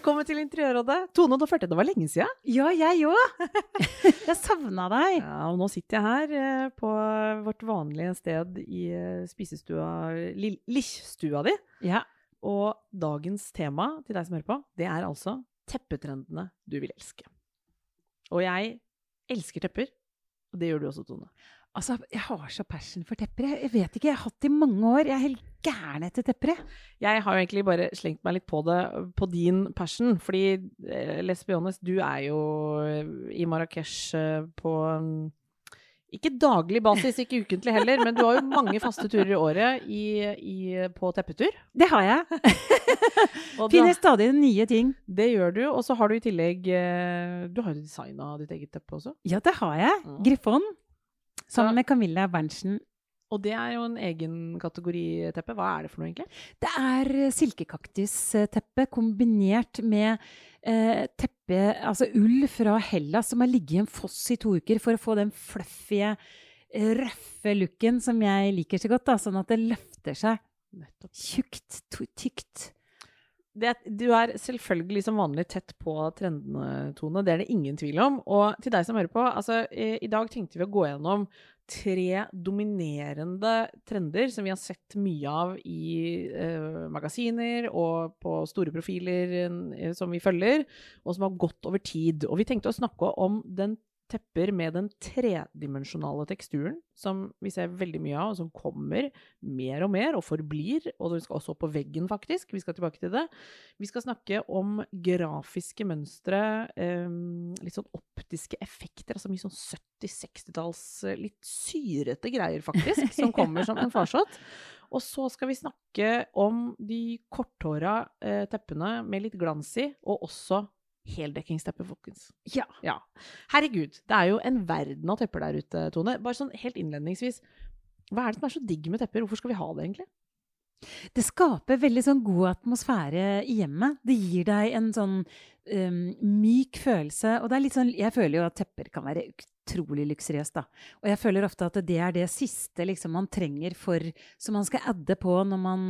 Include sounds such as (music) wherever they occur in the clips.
Velkommen til Interiørrådet. Tone, nå følte jeg det var lenge siden. Ja, jeg òg. (laughs) jeg savna deg. Ja, og nå sitter jeg her eh, på vårt vanlige sted i eh, spisestua, Lichstua di. Ja. Og dagens tema til deg som hører på, det er altså teppetrendene du vil elske. Og jeg elsker tepper, og det gjør du også, Tone. Altså, jeg har så passion for tepper. Jeg vet ikke, jeg har hatt det i mange år. Jeg er helt gæren etter tepper. jeg. Jeg har jo egentlig bare slengt meg litt på det, på din passion, fordi eh, let's be honest, du er jo eh, i Marrakech eh, på mm, ikke daglig basis, ikke ukentlig heller, men du har jo mange faste turer i året i, i, på teppetur. Det har jeg. Finner stadig nye ting. det gjør du, og så har du i tillegg eh, Du har jo designa ditt eget teppe også. Ja, det har jeg. Mm. Griffon. Sammen med Camilla Berntsen. Og det er jo en egen kategori teppe. Hva er det for noe, egentlig? Det er silkekaktisteppe silkekaktusteppe kombinert med eh, teppe, altså ull fra Hellas som har ligget i en foss i to uker for å få den fluffy, eh, røffe looken som jeg liker så godt. Da, sånn at det løfter seg Nettopp. tjukt, tykt. det, du er selvfølgelig som vanlig tett på trendene, Tone. Det er det ingen tvil om. Og til deg som hører på, altså, i, i dag tenkte vi å gå gjennom tre dominerende trender som vi har sett mye av i eh, magasiner og på store profiler eh, som vi følger, og som har gått over tid. Og vi tenkte å snakke om den tepper med den tredimensjonale teksturen, som vi ser veldig mye av, og som kommer mer og mer, og forblir. Og vi skal også på veggen, faktisk. Vi skal tilbake til det. Vi skal snakke om grafiske mønstre, eh, litt sånn optiske effekter, altså mye sånn 70-60-talls eh, litt syrete greier, faktisk, (laughs) som kommer som en farsott. Og så skal vi snakke om de korthåra eh, teppene med litt glans i, og også heldekkingsteppe, folkens. Ja. Ja. Herregud, det er jo en verden av tepper der ute, Tone. Bare sånn helt innledningsvis. Hva er det som er så digg med tepper? Hvorfor skal vi ha det, egentlig? Det skaper veldig sånn god atmosfære i hjemmet. Det gir deg en sånn um, myk følelse. Og det er litt sånn Jeg føler jo at tepper kan være utrolig luksuriøst, da. Og jeg føler ofte at det er det siste liksom, man trenger for Som man skal adde på når man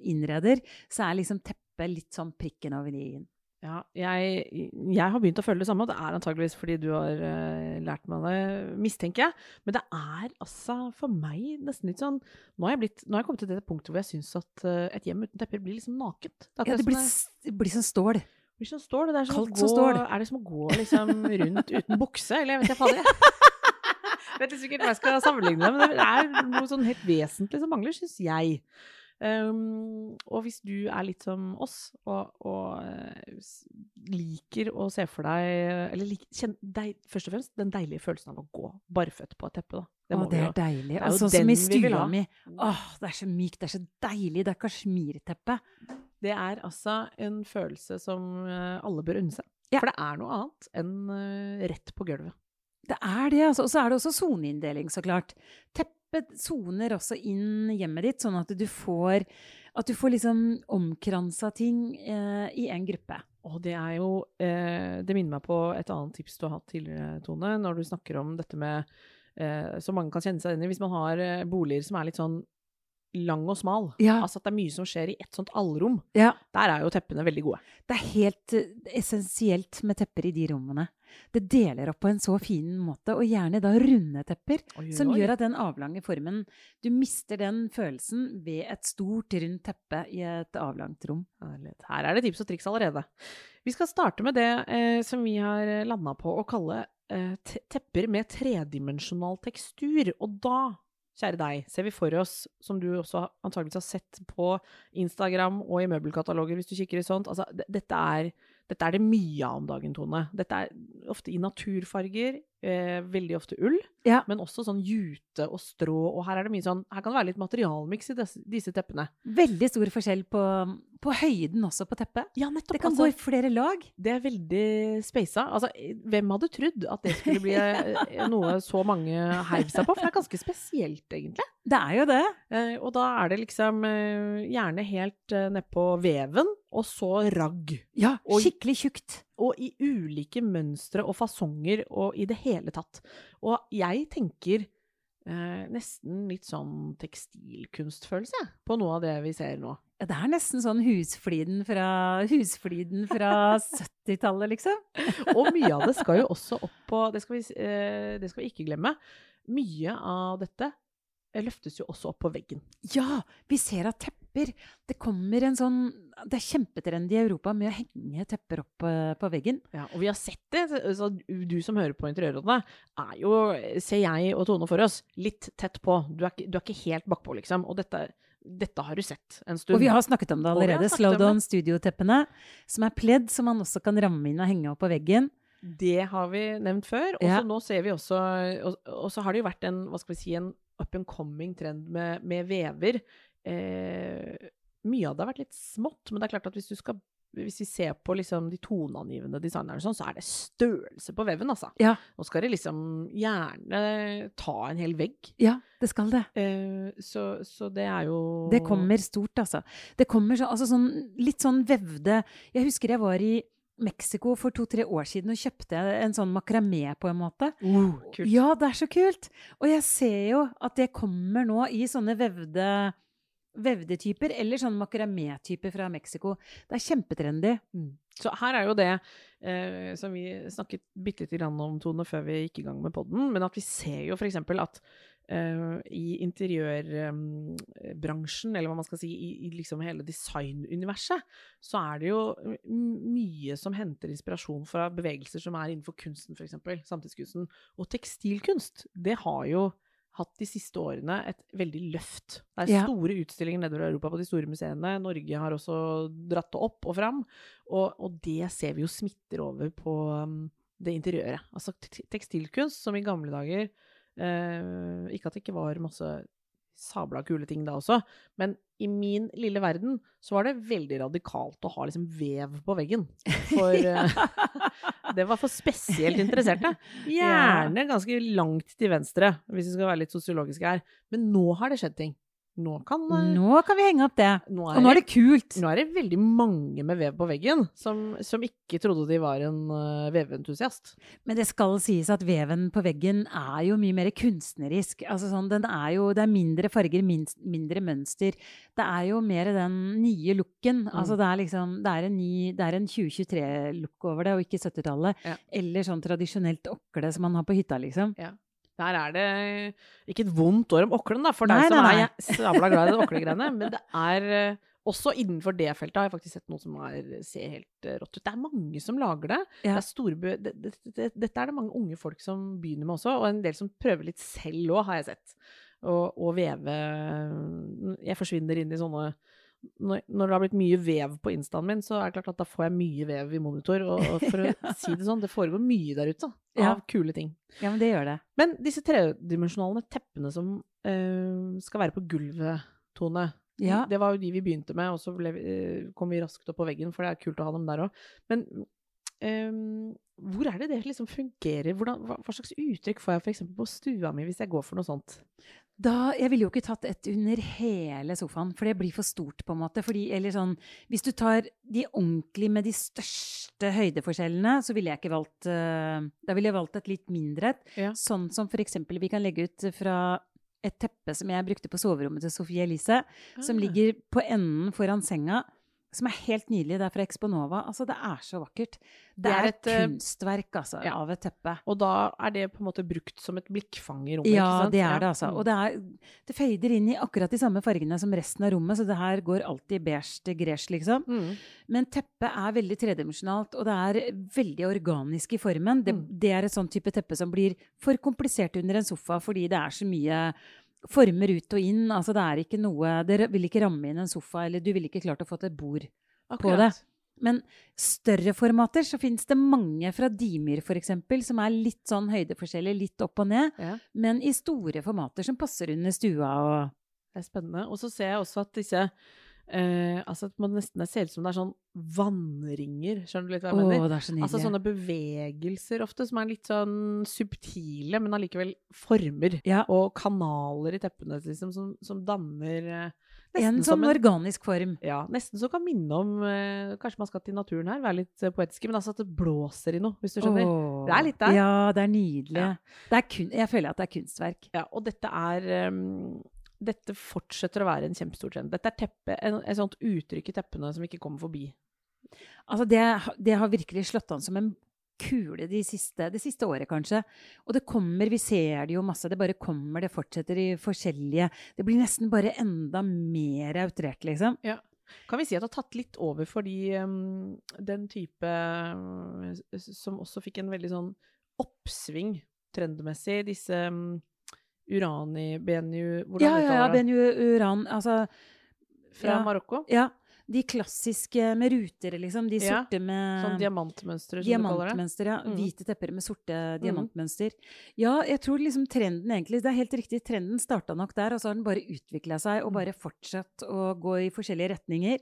innreder. Så er liksom teppet litt sånn prikken over i-en. Ja, jeg, jeg har begynt å føle det samme, og det er antageligvis fordi du har uh, lært meg det, mistenker jeg. Men det er altså for meg nesten litt sånn Nå har jeg, blitt, nå har jeg kommet til det punktet hvor jeg syns at uh, et hjem uten tepper blir liksom nakent. Det, Ja, det blir, det blir som stål. det blir som stål. Det er som gå, som stål. Er det som å gå liksom rundt uten bukse, eller jeg vet ikke fader. Jeg (laughs) vet ikke sikkert hva jeg skal sammenligne det, men det er noe sånn helt vesentlig som mangler, syns jeg. Um, og hvis du er litt som oss, og, og eh, liker å se for deg Eller lik, kjenn deg, først og fremst den deilige følelsen av å gå barføtt på et teppe, da. Å, det er deilig. Det er sånn som i stua mi. Åh, det er så mykt, det er så deilig. Det er kasjmirteppe. Det er altså en følelse som eh, alle bør unne seg. Ja. For det er noe annet enn eh, rett på gulvet. Det er det, altså. Og så er det også soneinndeling, så klart. Teppet soner også inn hjemmet ditt, sånn at du får at du får liksom omkransa ting eh, i en gruppe. Og det er jo eh, Det minner meg på et annet tips du har hatt tidligere, Tone, når du snakker om dette med eh, Som mange kan kjenne seg igjen i. Hvis man har eh, boliger som er litt sånn lang og smal. Ja. Altså at det er mye som skjer i ett sånt allrom. Ja. Der er jo teppene veldig gode. Det er helt eh, essensielt med tepper i de rommene. Det deler opp på en så fin måte, og gjerne da runde tepper. Oi, oi, Som gjør at den avlange formen Du mister den følelsen ved et stort, rundt teppe i et avlangt rom. Her er det tips og triks allerede. Vi skal starte med det eh, som vi har landa på å kalle eh, tepper med tredimensjonal tekstur. Og da, kjære deg, ser vi for oss, som du også antageligvis har sett på Instagram og i møbelkataloger hvis du kikker i sånt, altså dette er, dette er det mye av om dagen, Tone. Dette er ofte i naturfarger, eh, veldig ofte ull, Ja. men også sånn jute og strå. Og her er sånn Her kan det være litt materialmiks i disse, disse teppene. Veldig stor forskjell på, på høyden også på teppet. Ja, nettopp. Det kan altså, gå i flere lag. Det er veldig speisa. Altså, hvem hadde trodd at det skulle bli eh, (laughs) noe så mange heiv seg på? For det er ganske spesielt, egentlig. Det er jo det. Eh, og da er det liksom eh, gjerne helt eh, nedpå veven, og så ragg. Ja, skikkelig tjukt. Og i ulike mønstre og fasonger og i det hele tatt. Og jeg tenker eh, nesten litt sånn tekstilkunstfølelse på noe av det vi ser nå. Ja, det er nesten sånn husfliden fra, husfliden fra (laughs) 70-tallet, liksom. Og mye av det skal jo også opp på Det skal vi, eh, det skal vi ikke glemme. Mye av dette løftes jo også opp på veggen. Ja, vi ser at tepper Det kommer en sånn Det er kjempetrendy i Europa med å henge tepper opp eh, på veggen. Ja, og vi har sett det. Så du som hører på Interiørrådet, er jo, ser jeg og Tone for oss, litt tett på. Du er du er ikke helt bakpå, liksom. Og dette, dette har du sett en stund. Og vi har snakket om det allerede. Slowdown det. Som er pledd som man også kan ramme inn og henge opp på veggen. Det har vi nevnt før. Og så Ja. nå ser vi også Og, og så har det jo vært en, hva skal vi si, en up and coming trend med, med vever. Eh, mye av det har vært litt smått, men det er klart at hvis du skal hvis vi ser på liksom de toneangivende designerne, sånn, så er det størrelse på veven, altså. Ja. Nå skal det liksom gjerne ta en hel vegg. Ja, det skal det. Eh, så, så det er jo Det kommer stort, altså. Det kommer så, altså sånn, litt sånn vevde Jeg husker jeg var i Mexico for to-tre år siden og kjøpte en sånn makramé, på en måte. oh, kult. Ja, det er så kult! Og jeg ser jo at det kommer nå i sånne vevde Vevde typer, eller sånn makramé-typer fra Mexico. Det er kjempetrendy. Mm. Så her er jo det eh, som vi snakket bitte lite grann om, Tone, før vi gikk i gang med podden, men at vi ser jo f.eks. at i interiørbransjen, eller hva man skal si, i, i liksom hele designuniverset, så er det jo mye som henter inspirasjon fra bevegelser som er innenfor kunsten, f.eks. Samtidskunsten. Og tekstilkunst, det har jo hatt de siste årene et veldig løft. Det er Ja. store utstillinger nedover i Europa på de store museene. Norge har også dratt det opp og fram. Og, og det ser vi jo smitter over på um, det interiøret. Altså tekstilkunst, som i gamle dager eh, Ikke at det ikke var masse sabla kule ting da også, men i min lille verden så var det veldig radikalt å ha liksom vev på veggen. For (laughs) ja. (laughs) det var for spesielt interesserte. Gjerne ganske langt til venstre, hvis vi skal være litt sosiologiske her. Men nå har det skjedd ting. Nå kan eh, Nå kan vi henge opp det. nå Og nå er det kult! nå er det veldig mange med vev på veggen som, som ikke trodde de var en uh, veventusiast. Men det skal sies at veven på veggen er jo mye mer kunstnerisk. Altså sånn, den er jo, det er mindre farger, minst, mindre mønster. Det er jo mer den nye looken. Mm. Altså det er liksom Det er en, er en 2023-look over det, og ikke 70-tallet. Ja. Eller sånn tradisjonelt okle som man har på hytta, liksom. Der er det ikke et vondt år om åklen, da, for deg som er (laughs) sabla glad i det åklegreiene, Men det er eh, også innenfor det feltet har jeg faktisk sett noe som er, ser helt eh, rått ut. Det er mange som lager det. Ja. det, er store, det, det, det dette er det mange unge folk som begynner med også, og en del som prøver litt selv òg, har jeg sett. Å å veve Jeg forsvinner inn i sånne når, når det har blitt mye vev på instaen min, så er det klart at da får jeg mye vev i monitor. Og, og for å (laughs) si det sånn, det foregår mye der ute av Ja. kule ting. Ja, men det gjør det. Men disse tredimensjonale teppene som eh, skal være på gulvet, Tone, Ja. det var jo de vi begynte med, og så ble eh, kom vi raskt opp på veggen, for det er kult å ha dem der òg. Men eh, hvor er det det liksom fungerer? Hvordan, hva, hva slags uttrykk får jeg f.eks. på stua mi hvis jeg går for noe sånt? Da, jeg ville jo ikke tatt et under hele sofaen, for det blir for stort, på en måte. Fordi, eller sånn, hvis du tar de ordentlig med de største høydeforskjellene, så ville jeg ikke valgt eh, Da ville jeg valgt et litt mindre et. Ja. Sånn som for eksempel vi kan legge ut fra et teppe som jeg brukte på soverommet til Sofie Elise, som Ah. ligger på enden foran senga. Som er helt nydelig. Det er fra Exponova. Altså, det er så vakkert. Det, Det er et, eh, kunstverk, altså, ja. av et teppe. Og da er det på en måte brukt som et blikkfang i rommet? Ja, ikke sant? det er det, altså. Mm. Og det, er, det fader inn i akkurat de samme fargene som resten av rommet, så det her går alltid beige til gresj, liksom. Mm. Men teppet er veldig tredimensjonalt, og det er veldig organisk i formen. Det, Mm. det er et sånn type teppe som blir for komplisert under en sofa fordi det er så mye former ut og inn. Altså det er ikke noe Det vil ikke ramme inn en sofa, eller du ville ikke klart å få et bord på det. Men større formater så fins det mange fra Dimyr f.eks. som er litt sånn høydeforskjellig, litt opp og ned. Ja. Men i store formater som passer under stua og Det er spennende. Og så ser jeg også at disse eh, Altså at man nesten ser ut som det er sånn vannringer. Skjønner du litt hva jeg oh, mener? det er så nydelig. Altså sånne bevegelser ofte, som er litt sånn subtile, men allikevel former. Ja. Og kanaler i teppene, liksom, som, som danner uh, en sånn organisk form. Ja, nesten som kan minne om uh, Kanskje man skal til naturen her, være litt poetiske, men altså at det blåser i noe, hvis du skjønner. Oh, Det er litt der. Ja, det er nydelig. Ja. Det er kun, jeg føler at det er kunstverk. Ja, og dette er ehm, Dette fortsetter å være en kjempestor trend. Dette er teppe, en, et sånt uttrykk i teppene som ikke kommer forbi. Altså det, det har virkelig slått an som en kule de siste, det siste året, kanskje. Og det kommer, vi ser det jo masse. Det bare kommer, det fortsetter i forskjellige Det blir nesten bare enda mer outrert, liksom. Ja. Kan vi si at det har tatt litt over fordi um, den type um, som også fikk en veldig sånn oppsving trendmessig, disse um, Urani, Benju Hvordan Ja, ja, ja. uttaler du det? Benju Uran. Altså, Fra ja. Marokko? ja. De klassiske med ruter, liksom. De Ja, sorte med Sånn diamantmønstre, som du kaller det? Diamantmønster, ja. Mm. Hvite tepper med sorte diamantmønster. Ja, jeg tror liksom trenden egentlig Det er helt riktig. Trenden starta nok der, og så har den bare utvikla seg og Mm. bare fortsatt å gå i forskjellige retninger.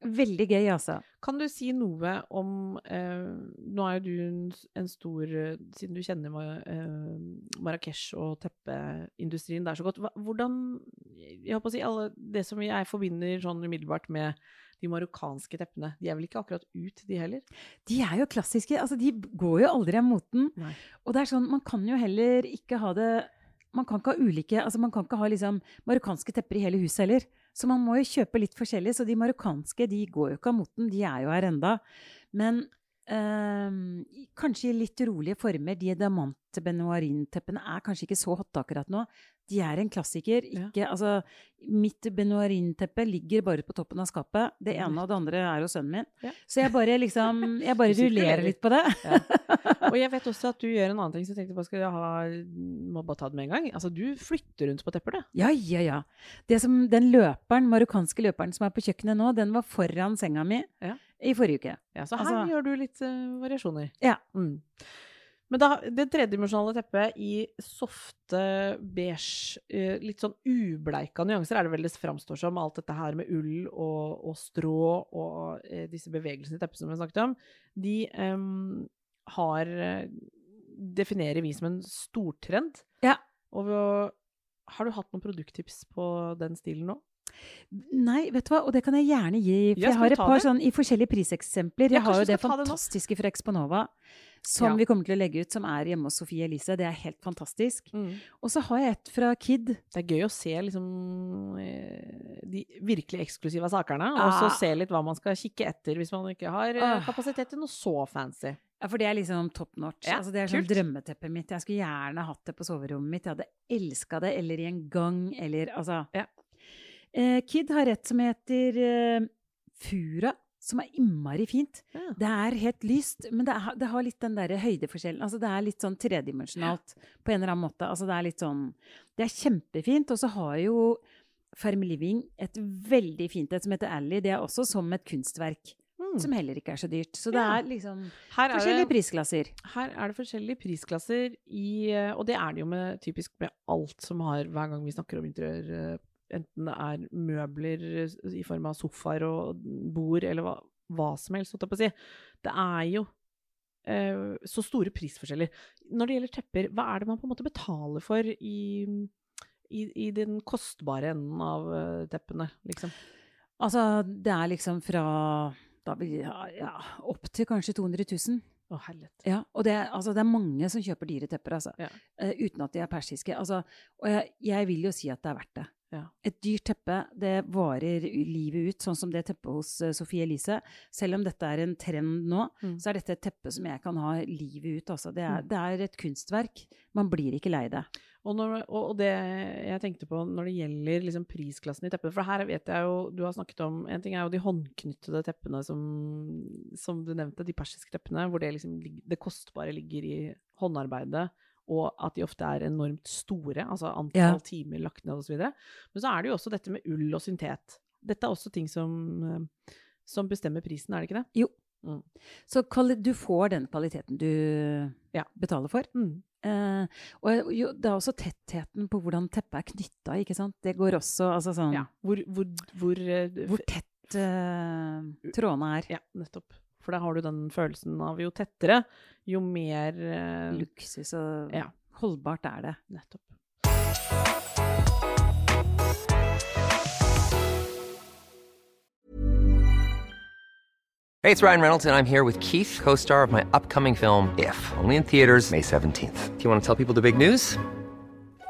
Veldig gøy, altså. Kan du si noe om eh, Nå er jo du en, en stor eh, Siden du kjenner eh, Marrakech og teppeindustrien der så godt, hvordan Jeg håper å si alle, Det som jeg forbinder sånn umiddelbart med de marokkanske teppene, de er vel ikke akkurat ut, de heller? De er jo klassiske. Altså, de går jo aldri av moten. Nei. Og det er sånn, man kan jo heller ikke ha det Man kan ikke ha ulike Altså, man kan ikke ha liksom marokkanske tepper i hele huset heller. Så man må jo kjøpe litt forskjellig. Så de marokkanske, de går jo ikke av moten. De er jo her enda. Men ehm, kanskje i litt rolige former. De diamant-benoarin-teppene er kanskje ikke så hotte akkurat nå. De er en klassiker. Ja. Altså, mitt benoarin-teppe ligger bare på toppen av skapet. Det ene og det andre er hos sønnen min. Ja. Så jeg bare liksom Jeg bare rullerer litt på det. Og jeg vet også at du gjør en annen ting, så jeg tenkte bare skal jeg ha Må bare ta det med en gang. Altså, du flytter rundt på tepper, du. Ja, ja, ja. Det som, den løperen, marokkanske løperen som er på kjøkkenet nå, den var foran senga mi Ja. I forrige uke. Ja, så her Altså- gjør du litt uh, variasjoner. Ja. Mm. Men da, det tredimensjonale teppet i softe, beige, eh, litt sånn ubleika nyanser er det vel det framstår som. Alt dette her med ull og, og strå og eh, disse bevegelsene i teppet som vi snakket om, de um, har definerer vi som en stortrend. Ja. Og har du hatt noen produkttips på den stilen nå? Nei, vet du hva, og det kan jeg gjerne gi. For Ja, jeg har et par sånn i forskjellige priseksempler. Ja, Jeg har jo det fantastiske fra Exponova, som Ja. vi kommer til å legge ut, som er hjemme hos Sofie Elise. Det er helt fantastisk. Mm. Og så har jeg et fra Kid. Det er gøy å se liksom eh, de virkelig eksklusive sakerne, og så Ah. se litt hva man skal kikke etter hvis man ikke har Ah. kapasitet til noe så fancy. Ja, for det er liksom top notch. Ja, altså, det er sånn drømmeteppet mitt. Jeg skulle gjerne hatt det på soverommet mitt. Jeg hadde elska det. Eller i en gang, eller altså Ja. Eh, Kid har et som heter eh, Fura, som er innmari fint. Ja. Det er helt lyst, men det, er, det har litt den der høydeforskjellen. Altså, det er litt sånn tredimensjonalt på en eller annen måte. Altså, det er litt sånn Det er kjempefint. Og så har jo Farm Living et veldig fint et som heter Ally. Det er også som et kunstverk. Mm. Som heller ikke er så dyrt. Så det Ja. er liksom er forskjellige det, prisklasser. her er det forskjellige prisklasser i Og det er det jo med, typisk med alt som har Hver gang vi snakker om interiør, eh, enten det er møbler i form av sofaer og bord, eller hva, hva som helst, holdt jeg på å si. Det er jo eh, så store prisforskjeller. Når det gjelder tepper, hva er det man på en måte betaler for i, i, i den kostbare enden av eh, teppene, liksom? Altså, det er liksom fra da vil ja, ja, opp til kanskje 200 000. Å, herlighet. Ja, og det, altså, det er mange som kjøper dyre tepper, altså. Ja. Uh, uten at de er persiske. Altså, og jeg, jeg vil jo si at det er verdt det. Ja. Et dyrt teppe, det varer livet ut, sånn som det teppet hos eh, Sofie Elise. Selv om dette er en trend nå, Mm. så er dette et teppe som jeg kan ha livet ut. Altså. Det, er, Mm. det er et kunstverk. Man blir ikke lei det. Og, når, og og det jeg tenkte på når det gjelder liksom prisklassen i teppene For her vet jeg jo Du har snakket om En ting er jo de håndknyttede teppene som, som du nevnte, de persiske teppene, hvor det liksom det kostbare ligger i håndarbeidet, og at de ofte er enormt store, altså antall Ja. timer lagt ned osv. Men så er det jo også dette med ull og syntet. Dette er også ting som, eh, som bestemmer prisen, er det ikke det? Jo. Mm. Så du får den kvaliteten du Ja. betaler for. Mm. Eh, og jo, det er også tettheten på hvordan teppet er knytta, ikke sant. Det går også altså sånn Ja. Hvor, hvor, hvor, eh, Hvor tett eh, trådene er. Ja, nettopp. For da har du den følelsen av jo tettere, jo mer eh, Luksus og Ja. holdbart er det. Nettopp. Hey, it's Ryan Reynolds, and I'm here with Keith, co star of my upcoming film, If, only in theaters, May 17th. Do you want to tell people the big news?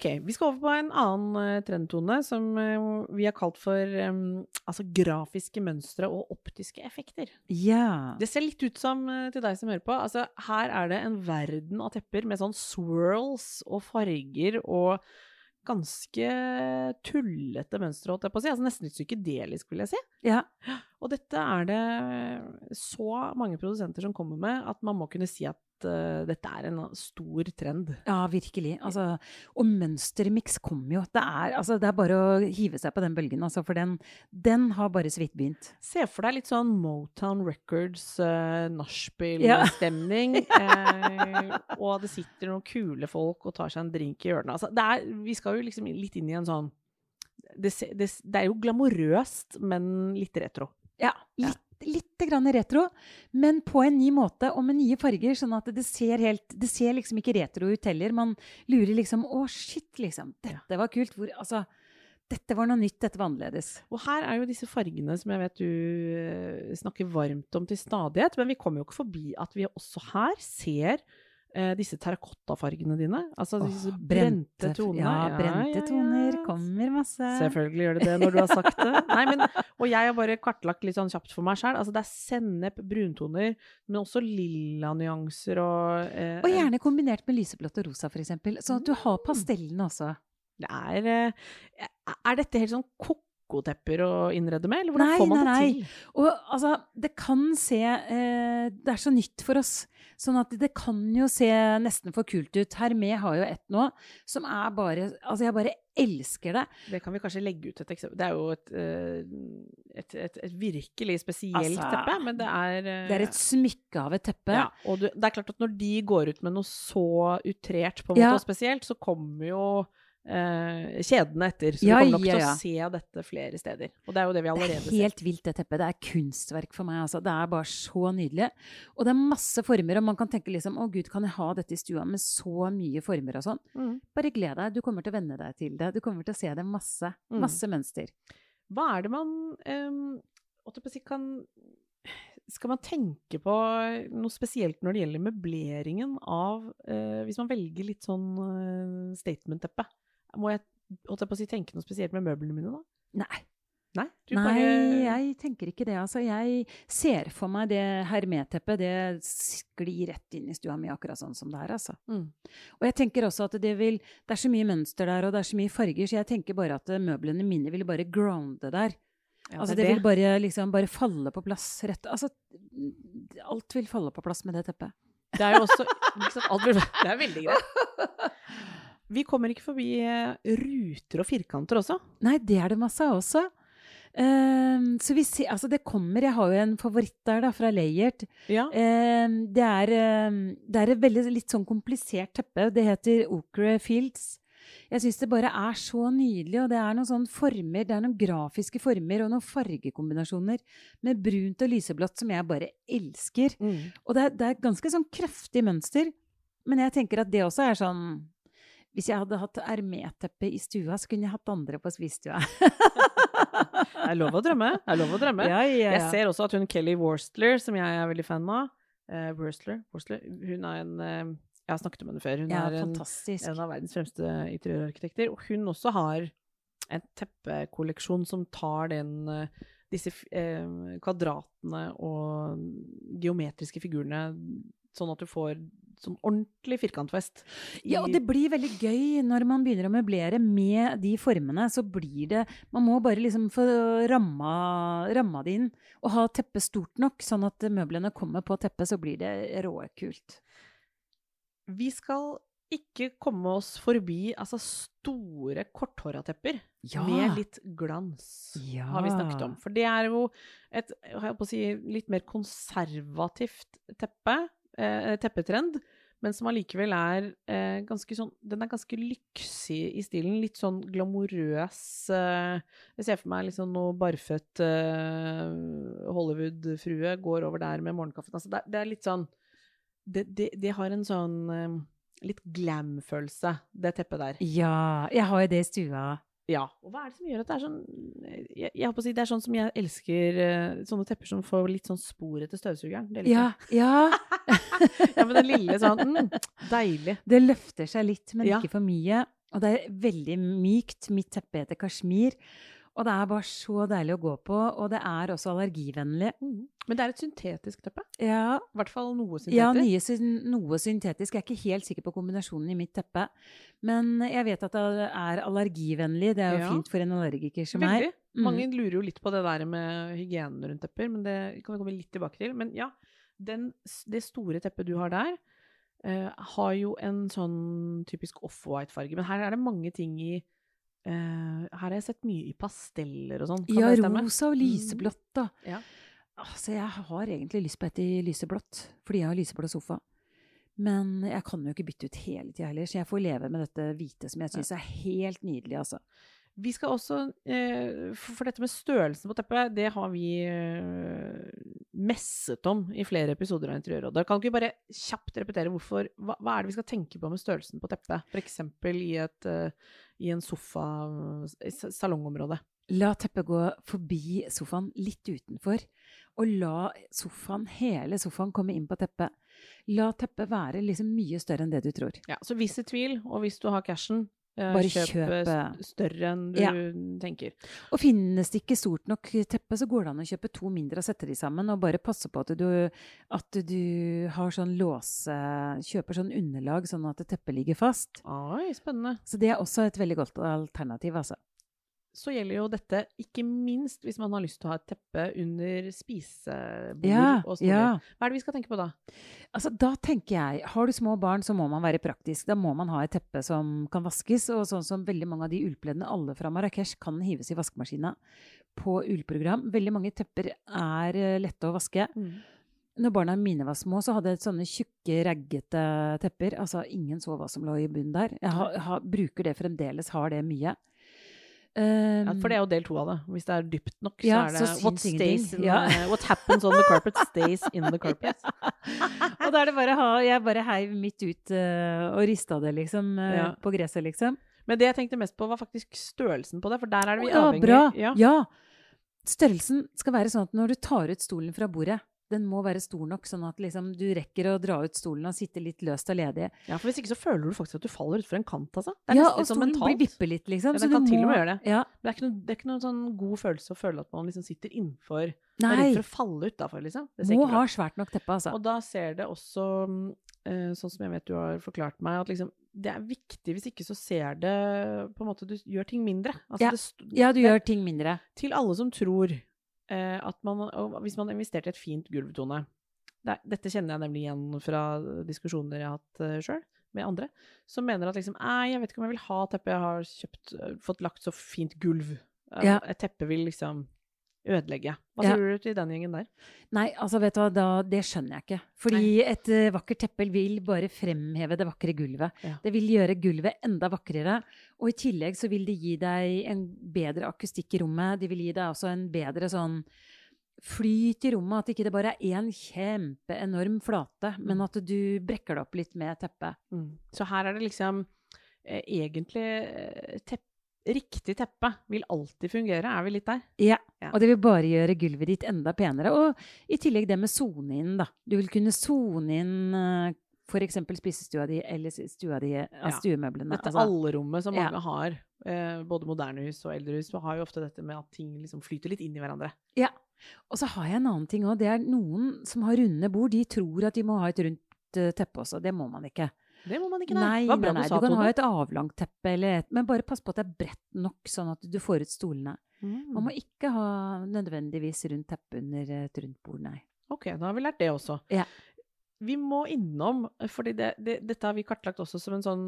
Ok, vi skal over på en annen eh, trendtone som eh, vi har kalt for um, altså grafiske mønstre og optiske effekter. Ja. Det ser litt ut som, til deg som hører på, altså her er det en verden av tepper med sånn swirls og farger og ganske tullete mønstre, holdt jeg på å si. Altså nesten litt psykedelisk, vil jeg si. ja. Og dette er det så mange produsenter som kommer med at man må kunne si at eh, dette er en stor trend. Ja, virkelig. Altså, og mønstermiks kommer jo. Det er, altså, det er bare å hive seg på den bølgen, altså, for den, den har bare så vidt begynt. Se for deg litt sånn Motown Records, uh, Ja. nachspiel-stemning. (laughs) eh, og det sitter noen kule folk og tar seg en drink i hjørnet. Altså, det er, vi skal jo liksom litt inn i en sånn det, det, det er jo glamorøst, men litt retro. Ja, litt, litt grann retro, men på en ny måte og med nye farger, sånn at det ser, helt, det ser liksom ikke retro ut heller. Man lurer liksom Å, shit, liksom. Dette var kult. Hvor, altså, dette var noe nytt. Dette var annerledes. Og her er jo disse fargene som jeg vet du eh, snakker varmt om til stadighet, men vi kommer jo ikke forbi at vi også her ser eh, disse terrakottafargene dine. Altså Åh, disse brente, tonene. Ja, brente toner. Kommer masse. Selvfølgelig gjør det det når du har sagt det. (laughs) Nei, men, og jeg har bare kartlagt litt sånn kjapt for meg sjøl. Altså, det er sennep, bruntoner, men også lilla nyanser og eh, Og gjerne kombinert med lyseblått og rosa, f.eks. Sånn at du har Mm. pastellene også. Det er eh, Er dette helt sånn kokotepper å innrede med, eller hvordan Nei, får man nei, det nei. til? Og altså, det kan se eh, Det er så nytt for oss. Sånn at det kan jo se nesten for kult ut. Hermé har jo ett nå som er bare Altså, jeg bare elsker det. Det kan vi kanskje legge ut et eksempel. Det er jo et, eh, et, et, et virkelig spesielt Altså, teppe, men det er eh, Det er et smykke av et teppe. ja, og du, det er klart at når de går ut med noe så utrert på en måte Ja. og spesielt, så kommer jo eh, kjedene etter. Så Ja, vi kommer nok ja, til å se dette flere steder. Og det er jo det vi allerede ser. Det er er ser. helt vilt, det teppet. Det er kunstverk for meg. Altså. Det er bare så nydelig. Og det er masse former, og man kan tenke liksom å gud, kan jeg ha dette i stua med så mye former og sånn? Mm. Bare gled deg. Du kommer til å venne deg til det. Du kommer til å se det masse. Mm. Masse mønster. Hva er det man si, kan Skal man tenke på noe spesielt når det gjelder møbleringen av eh, Hvis man velger litt sånn eh, statement-teppe, må jeg, holdt jeg på å si, tenke noe spesielt med møblene mine da? Nei. Nei? Nei, bare- jeg tenker ikke det. Altså, jeg ser for meg det hermeteppet. Det sklir rett inn i stua mi, akkurat sånn som det er. Altså. Mm. Og jeg tenker også at det vil Det er så mye mønster der, og det er så mye farger, så jeg tenker bare at eh, møblene mine vil bare grounde der. Ja, altså, det det, vil bare liksom bare falle på plass rett Altså, alt vil falle på plass med det teppet. Det er jo også liksom, alt Det er veldig greit. (laughs) Vi kommer ikke forbi eh, ruter og firkanter også. Nei, det er det masse av også. Um, så vi ser, altså det kommer Jeg har jo en favoritt der, da, fra Layert. Ja. Um, det, er, um, det er et veldig litt sånn komplisert teppe. Det heter Okre Fields. Jeg syns det bare er så nydelig, og det er noen sånne former, det er noen grafiske former og noen fargekombinasjoner med brunt og lyseblått som jeg bare elsker. Mm. Og det er, det er ganske sånn kraftig mønster, men jeg tenker at det også er sånn Hvis jeg hadde hatt ermeteppe i stua, så kunne jeg hatt andre på spisestua. (laughs) Det er lov å drømme. Det er lov å drømme. ja, ja, Jeg ser også at hun Kelly Worstler, som jeg er veldig fan av uh, Worstler, Worstler, Hun er en uh, Jeg har snakket om henne før. Hun ja, er en, en av verdens fremste interiørarkitekter. Og hun også har en teppekolleksjon som tar den, uh, disse eh, kvadratene og geometriske figurene, sånn at du får sånn ordentlig firkantfest. Ja, og det blir veldig gøy når man begynner å møblere med de formene. Så blir det Man må bare liksom få ramma, ramma det inn. Og ha teppet stort nok, sånn at møblene kommer på teppet, så blir det råkult. Vi skal ikke komme oss forbi altså store korthåra tepper Ja. med litt glans, Ja. har vi snakket om. For det er jo et jeg holdt på å si, litt mer konservativt teppe, eh, teppetrend, men som allikevel er eh, ganske sånn Den er ganske lyksig i stilen. Litt sånn glamorøs eh, Jeg ser for meg liksom noe barføtt eh, Hollywood-frue går over der med morgenkaffen. Altså det, det er litt sånn det, det, det har en sånn eh, litt glam-følelse, det teppet der. Ja, jeg har jo det i stua. Ja. Og hva er det som gjør at det er sånn Jeg, jeg håper å si det er sånn som jeg elsker eh, sånne tepper som får litt sånn spor etter støvsugeren. Det liker Ja, ja. (laughs) (laughs) ja, men den lille sånn mm, Deilig. Det løfter seg litt, men Ja. ikke for mye. Og det er veldig mykt. Mitt teppe heter kasjmir. Og det er bare så deilig å gå på. Og det er også allergivennlig. Mm. Men det er et syntetisk teppe. Ja, I hvert fall noe Ja, syntetisk. nye, noe syntetisk. Jeg er ikke helt sikker på kombinasjonen i mitt teppe. Men jeg vet at det er allergivennlig. Det er jo Ja. fint for en allergiker som Veldig. meg. Mm. Mange lurer jo litt på det der med hygienen rundt tepper, men det kan vi komme litt tilbake til. Men ja, den, det store teppet du har der, uh, har jo en sånn typisk off-white-farge. Men her er det mange ting i uh, Her har jeg sett mye i pasteller og sånn. Ja, rosa og lyseblått, da. Ja. Altså, jeg har egentlig lyst på et i lyseblått, fordi jeg har lyseblå sofa. Men jeg kan jo ikke bytte ut hele tida heller, så jeg får leve med dette hvite som jeg syns er helt nydelig, altså. Vi skal også eh, For dette med størrelsen på teppet, det har vi eh, messet om i flere episoder av Interiørrådet. Kan du ikke bare kjapt repetere hvorfor hva, hva er det vi skal tenke på med størrelsen på teppet? F.eks. i, et, eh, i en sofa i salongområdet. salongområde. La teppet gå forbi sofaen litt utenfor, og la sofaen, hele sofaen komme inn på teppet. La teppet være liksom mye større enn det du tror. Ja, så hvis i tvil, og hvis du har cashen, Bare kjøp eh, kjøp, større enn du Ja. tenker. Og finnes det ikke stort nok teppe, så går det an å kjøpe to mindre og sette de sammen, og bare passe på at du, at du har sånn låse Kjøper sånn underlag, sånn at teppet ligger fast. Oi, spennende. Så det er også et veldig godt alternativ, altså. Så gjelder jo dette ikke minst hvis man har lyst til å ha et teppe under spisebord Ja, og ja. Hva er det vi skal tenke på da? Altså, da tenker jeg, har du små barn, så må man være praktisk. Da må man ha et teppe som kan vaskes, og sånn som veldig mange av de ullpleddene, alle fra Marrakech, kan hives i vaskemaskina på ullprogram. Veldig mange tepper er eh, lette å vaske. Når barna mine var små, så hadde jeg sånne tjukke, raggete tepper. Altså, ingen så hva som lå i bunnen der. Jeg har, har, bruker det fremdeles, har det mye. Ja, Um, for det er jo del to av det. Hvis det er dypt nok, så Ja, er det så what, stays in, Ja. the- what happens on the carpet stays in the carpet. (laughs) og da er det bare å ha Jeg bare heiv midt ut uh, og rista det, liksom, Uh, Ja. på gresset, liksom. Men det jeg tenkte mest på, var faktisk størrelsen på det, for der er det vi ja, avhengig bra. Ja. Ja. Størrelsen skal være sånn at når du tar ut stolen fra bordet, den må være stor nok, sånn at liksom du rekker å dra ut stolen og sitte litt løst og ledig. ja, for hvis ikke så føler du faktisk at du faller utfor en kant, altså. Det er Ja, og stolen mentalt. blir vipper litt, liksom. Ja, den kan til og med gjøre det. Ja. Det er noe, det er ikke noen sånn god følelse å føle at man liksom sitter innenfor. Nei. er redd for å falle utafor, liksom. Det må ha svært nok teppe, altså. Og da ser det også, eh, sånn som jeg vet du har forklart meg, at liksom, det er viktig, hvis ikke så ser det på en måte Du gjør ting mindre. Altså, Ja. det Ja, du gjør ting mindre. Til alle som tror at man Hvis man investerte investert i et fint gulvtone det, er- Dette kjenner jeg nemlig igjen fra diskusjoner jeg har hatt uh, sjøl med andre, som mener at liksom jeg vet ikke om jeg vil ha teppe, jeg har kjøpt, eh, fått lagt så fint gulv. Eh, Ja. Et teppe vil liksom ødelegge. Hva Ja. tror du til den gjengen der? Nei, altså vet du hva, da, det skjønner jeg ikke. Fordi et uh, vakkert teppe vil bare fremheve det vakre gulvet. Ja. Det vil gjøre gulvet enda vakrere. Og i tillegg så vil det gi deg en bedre akustikk i rommet. Det vil gi deg også en bedre sånn flyt i rommet. At ikke det bare er én kjempeenorm flate, Mm. men at du brekker det opp litt med teppet. Så her er det liksom eh, egentlig eh, tepp, Riktig teppe vil alltid fungere, er vi litt der? Ja. Ja. Og det vil bare gjøre gulvet ditt enda penere. Og i tillegg det med sone inn, da. Du vil kunne sone inn eh, f.eks. spisestua di eller stua di av Ja. stuemøblene. Dette Altså, allrommet som Ja. mange har. eh, både moderne hus og eldre hus, har jo ofte dette med at ting liksom flyter litt inn i hverandre. Ja. Og så har jeg en annen ting òg. Det er noen som har runde bord. De tror at de må ha et rundt eh, teppe også. Det må man ikke. Det må man ikke, Nei, Det nei, nei. sa, Du kan ha et avlangt teppe, eller et, men bare pass på at det er bredt nok, sånn at du får ut stolene. Mm. Man må ikke ha nødvendigvis rundt teppe under et rundt bord, nei. Ok, da har vi lært det også. Ja. Vi må innom, for det, det, dette har vi kartlagt også som en sånn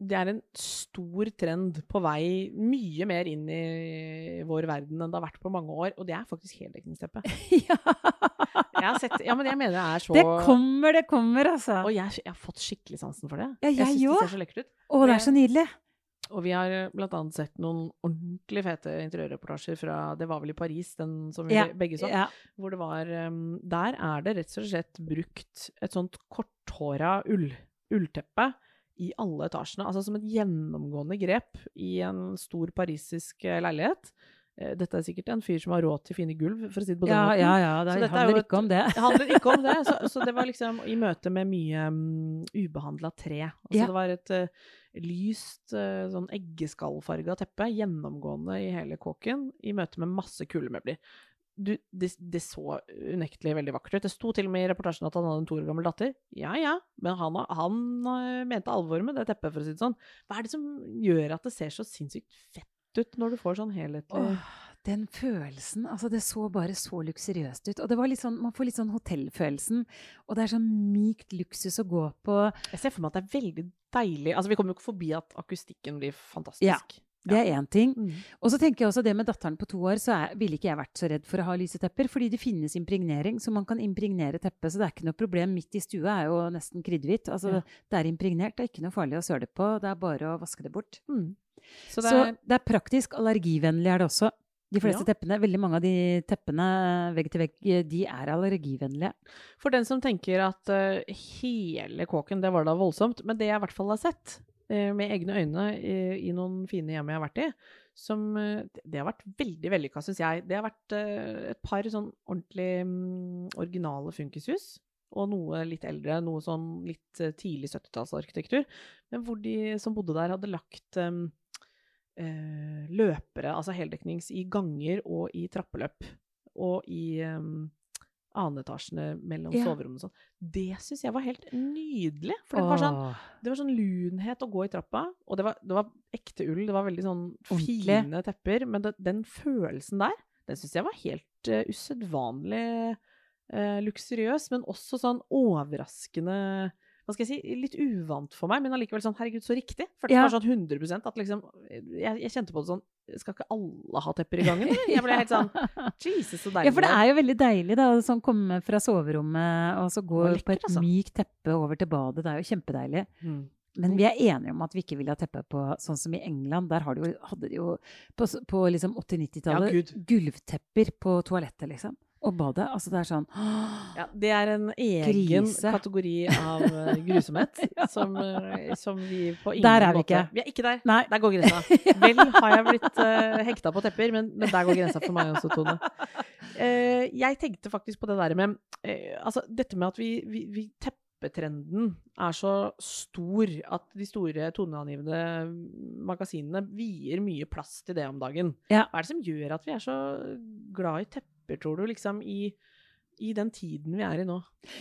Det er en stor trend på vei mye mer inn i vår verden enn det har vært på mange år, og det er faktisk heldekningsteppe. (laughs) ja. Jeg har sett, ja, men jeg mener det er så Det kommer, det kommer, altså. Og jeg, jeg har fått skikkelig sansen for det. Ja, jeg synes det ser så lekkert ut. Å, det er så nydelig. Og vi har bl.a. blant annet sett noen ordentlig fete interiørreportasjer fra Det var vel i Paris, den som vi Ja, begge så. ja. Hvor det var um, Der er det rett og slett brukt et sånt korthåra ull, ullteppe i alle etasjene. Altså som et gjennomgående grep i en stor parisisk eh, leilighet. Eh, Dette er sikkert en fyr som har råd til fine gulv, for å si det på den Ja, måten. ja, ja. Det er handler et- ikke om det. Det handler ikke om det. Så, (laughs) så det var liksom i møte med mye um, ubehandla tre. Altså Ja. det var et uh, lyst, uh, sånn eggeskallfarga teppe gjennomgående i hele kåken, i møte med masse kulemøbler. Du, det, det så unektelig veldig vakkert ut. Det sto til og med i reportasjen at han hadde en to år gammel datter. Ja ja, men han, han mente alvor med det teppet, for å si det sånn. Hva er det som gjør at det ser så sinnssykt fett ut når du får sånn helhetlig Åh, den følelsen. Altså, det så bare så luksuriøst ut. Og det var litt sånn, man får litt sånn hotellfølelsen. Og det er sånn mykt luksus å gå på. Jeg ser for meg at det er veldig deilig Altså, vi kommer jo ikke forbi at akustikken blir fantastisk. Ja. Det er én ting. Mm. Og så tenker jeg også det med datteren på to år, så er, ville ikke jeg vært så redd for å ha lyse tepper. Fordi det finnes impregnering, så man kan impregnere teppet. Så det er ikke noe problem. Midt i stua er jo nesten kriddhvitt. Altså, Ja. det er impregnert. Det er ikke noe farlig å søle på. Det er bare å vaske det bort. Mm. Så Så det det er, er, praktisk. Allergivennlig er det også. De fleste Ja. teppene, veldig mange av de teppene vegg til vegg, de er allergivennlige. for den som tenker at uh, hele kåken, det var da voldsomt. Men det jeg i hvert fall har sett, uh, med egne øyne i, i noen fine hjem jeg har vært i, som eh, Det har vært veldig vellykka, syns jeg. Det har vært eh, et par sånn ordentlig um, originale funkishus. Og noe litt eldre, noe sånn litt eh, tidlig 70-tallsarkitektur. Men hvor de som bodde der, hadde lagt eh, eh, løpere, altså heldeknings, i ganger og i trappeløp. Og i um, annenetasjene mellom Ja. soverommene og sånn. Det syns jeg var helt nydelig. For det var, sånn, det var sånn lunhet å gå i trappa. Og det var, det var ekte ull. Det var veldig sånn Ordentlig. fine tepper. Men det, den følelsen der, den syns jeg var helt uh, usedvanlig uh, luksuriøs. Men også sånn overraskende hva skal jeg si, litt uvant for meg, men allikevel sånn herregud, så riktig. For det Ja. var sånn 100% at liksom jeg, jeg kjente på det sånn Skal ikke alle ha tepper i gangen. Jeg ble helt sånn (laughs) Jesus, så deilig. Ja, for det er jo veldig deilig da, sånn komme fra soverommet og så gå på et altså. mykt teppe over til badet. Det er jo kjempedeilig. Mm. Men vi er enige om at vi ikke vil ha teppe på sånn som i England. Der har de jo, hadde de jo på, på liksom 80-90-tallet Ja, gulvtepper på toalettet, liksom. Og badet. Altså det er sånn Ja, det er en egen Krise. kategori av (laughs) grusomhet (laughs) grusomhet som, eh, som vi på ingen måte Der er vi måte ikke. Vi er ikke der. Nei. Der går grensa. (laughs) Vel har jeg blitt uh, hekta på tepper, men, men der går grensa for meg også, Tone. Uh, jeg tenkte faktisk på det der med uh, Altså, dette med at vi, vi, vi Teppetrenden er så stor at de store toneangivende magasinene vier mye plass til det om dagen. Ja. Hva er det som gjør at vi er så glad i tepper, tror du, liksom i, i den tiden vi er i nå?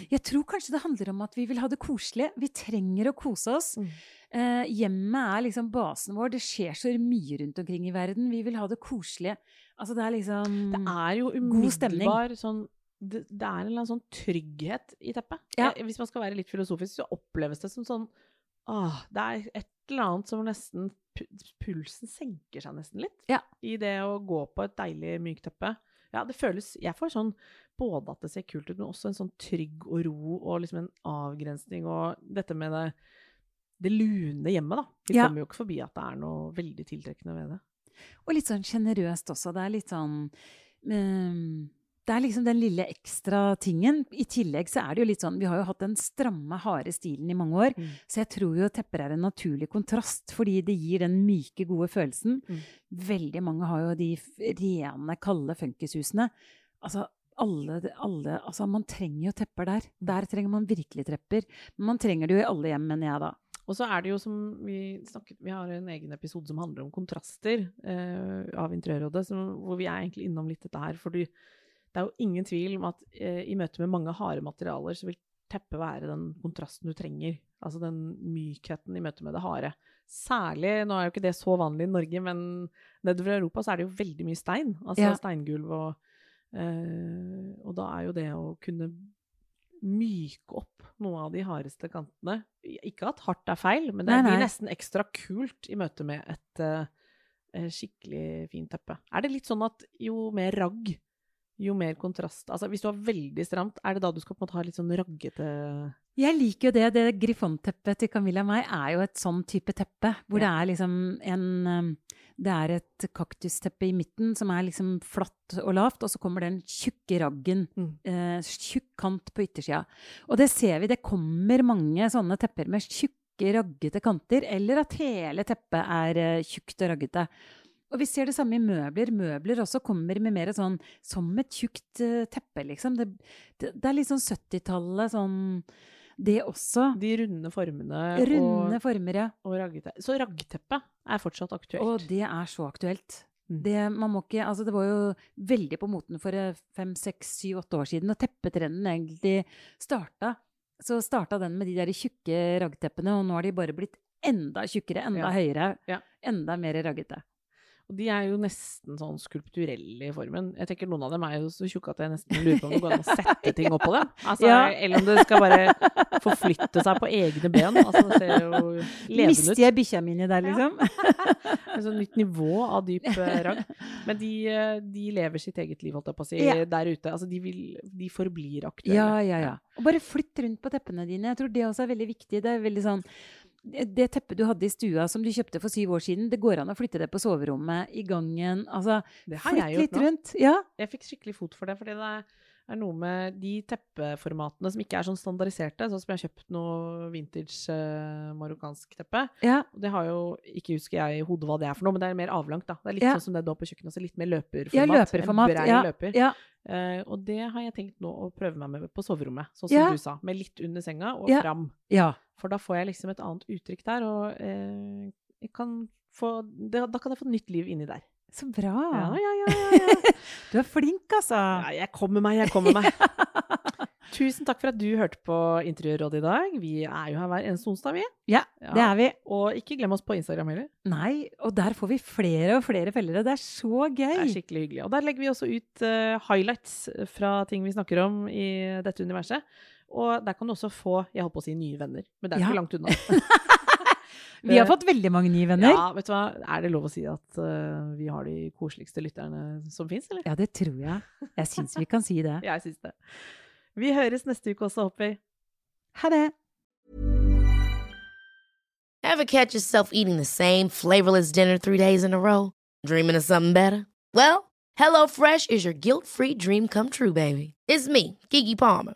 Jeg tror kanskje det handler om at vi vil ha det koselig. Vi trenger å kose oss. Mm. Eh, hjemmet er liksom basen vår. Det skjer så mye rundt omkring i verden. Vi vil ha det koselig. Altså det er liksom Det er jo umiddelbar sånn det, det er en sånn trygghet i teppet. Ja. Hvis man skal være litt filosofisk, så oppleves det som sånn Åh, det er et eller annet som nesten Pulsen senker seg nesten litt Ja. i det å gå på et deilig mykt teppe. Ja, det føles Jeg får sånn både at det ser kult ut, men også en sånn trygg og ro og liksom en avgrensning og dette med det det lune hjemmet, da. Vi Ja. kommer jo ikke forbi at det er noe veldig tiltrekkende ved det. Og litt sånn sjenerøst også. Det er litt sånn ehm, Det er liksom den lille ekstra tingen. I tillegg så er det jo litt sånn Vi har jo hatt den stramme, harde stilen i mange år. Mm. Så jeg tror jo tepper er en naturlig kontrast, fordi det gir den myke, gode følelsen. Mm. Veldig mange har jo de rene, kalde funkishusene. Altså, alle, alle, altså, man trenger jo tepper der. Der trenger man virkelig trepper. Men man trenger det jo i alle hjem, mener jeg da. Og så er det jo som vi snakket Vi har en egen episode som handler om kontraster eh, av Interiørrådet, hvor vi er egentlig innom litt dette her. fordi det er jo ingen tvil om at eh, i møte med mange harde materialer, så vil teppet være den kontrasten du trenger. Altså den mykheten i møte med det harde. Særlig, nå er jo ikke det så vanlig i Norge, men nedover i Europa så er det jo veldig mye stein. Altså Ja. steingulv og eh, Og da er jo det å kunne myke opp noe av de hardeste kantene Ikke at hardt er feil, men det Nei, blir nesten ekstra kult i møte med et eh, skikkelig fint teppe. Er det litt sånn at jo mer ragg, jo mer kontrast Altså hvis du har veldig stramt, er det da du skal på en måte ha litt sånn raggete Jeg liker jo det. Det griffonteppet til Camilla og meg er jo et sånn type teppe. Hvor det er liksom en um, Det er et kaktusteppe i midten som er liksom flatt og lavt, og så kommer den tjukke raggen. Mm. Eh, tjukk kant på yttersida. Og det ser vi. Det kommer mange sånne tepper med tjukke, raggete kanter. Eller at hele teppet er eh, tjukt og raggete. Og vi ser det samme i møbler. Møbler også kommer med mer sånn som et tjukt eh, teppe, liksom. Det, det, det er litt sånn 70-tallet, sånn Det også. De runde formene Runde og, former, ja. og raggete. Så raggteppe er fortsatt aktuelt. Og det er så aktuelt. Mm. Det, man må ikke, altså det var jo veldig på moten for eh, fem, seks, syv, åtte år siden, og teppetrenden egentlig starta. Så starta den med de der tjukke raggteppene, og nå har de bare blitt enda tjukkere, enda Ja. høyere, Ja. enda mer raggete. Og de er jo nesten sånn skulpturelle i formen. Jeg tenker Noen av dem er jo så tjukke at jeg nesten lurer på om det går an å sette ting oppå dem. (laughs) Altså, Ja. Eller om det skal bare forflytte seg på egne ben. Altså, det ser jo levende Mister ut. jeg bikkja mine der, liksom? (laughs) Et sånt nytt nivå av dyp eh, (laughs) ragg. Men de, eh, de lever sitt eget liv, holdt jeg på å si, Ja. der ute. Altså, de, vil, de forblir aktuelle. Ja, ja, ja. Og bare flytt rundt på teppene dine. Jeg tror det også er veldig viktig. Det er veldig sånn det teppet du hadde i stua som du kjøpte for syv år siden, det går an å flytte det på soverommet, i gangen. Altså, flytt jeg gjort litt nå. rundt. Ja. Jeg fikk skikkelig fot for det, fordi det er noe med de teppeformatene som ikke er sånn standardiserte, sånn som jeg har kjøpt noe vintage uh, marokkansk teppe. ja. Det har jo, ikke husker jeg i hodet hva det er for noe, men det er mer avlangt, da. Det er litt Ja. sånn som det du har på kjøkkenet, så litt mer løperformat. Ja, løperformat. En Ja, løper. ja. Uh, og det har jeg tenkt nå å prøve meg med på soverommet, sånn som Ja. du sa. Med litt under senga og fram. ja. For da får jeg liksom et annet uttrykk der, og uh, kan få, det, da kan jeg få nytt liv inni der. Så bra. Ja, ja, ja. ja. (laughs) Du er flink, altså. Ja, jeg kommer meg, jeg kommer meg. (laughs) Tusen takk for at du hørte på Interiørrådet i dag. Vi er jo her hver eneste onsdag, vi. Ja, det er vi. Og ikke glem oss på Instagram heller. Nei, og der får vi flere og flere følgere. Det er så gøy. Det er skikkelig hyggelig. Og der legger vi også ut uh, highlights fra ting vi snakker om i dette universet. Og der kan du også få, jeg holdt på å si nye venner, men det er ikke langt unna. (laughs) Vi har fått veldig mange nye venner. Ja, vet du hva, er det lov å si at uh, vi har de koseligste lytterne som fins, eller? Ja, det tror jeg. Jeg syns vi kan si det. (laughs) Jeg syns det. Vi høres neste uke også, Hoppy. Ha det. Ever catch yourself eating the same flavorless dinner three days in a row? Dreaming of something better? Well, HelloFresh is your guilt free dream come true, baby. It's me, Kiki Palmer.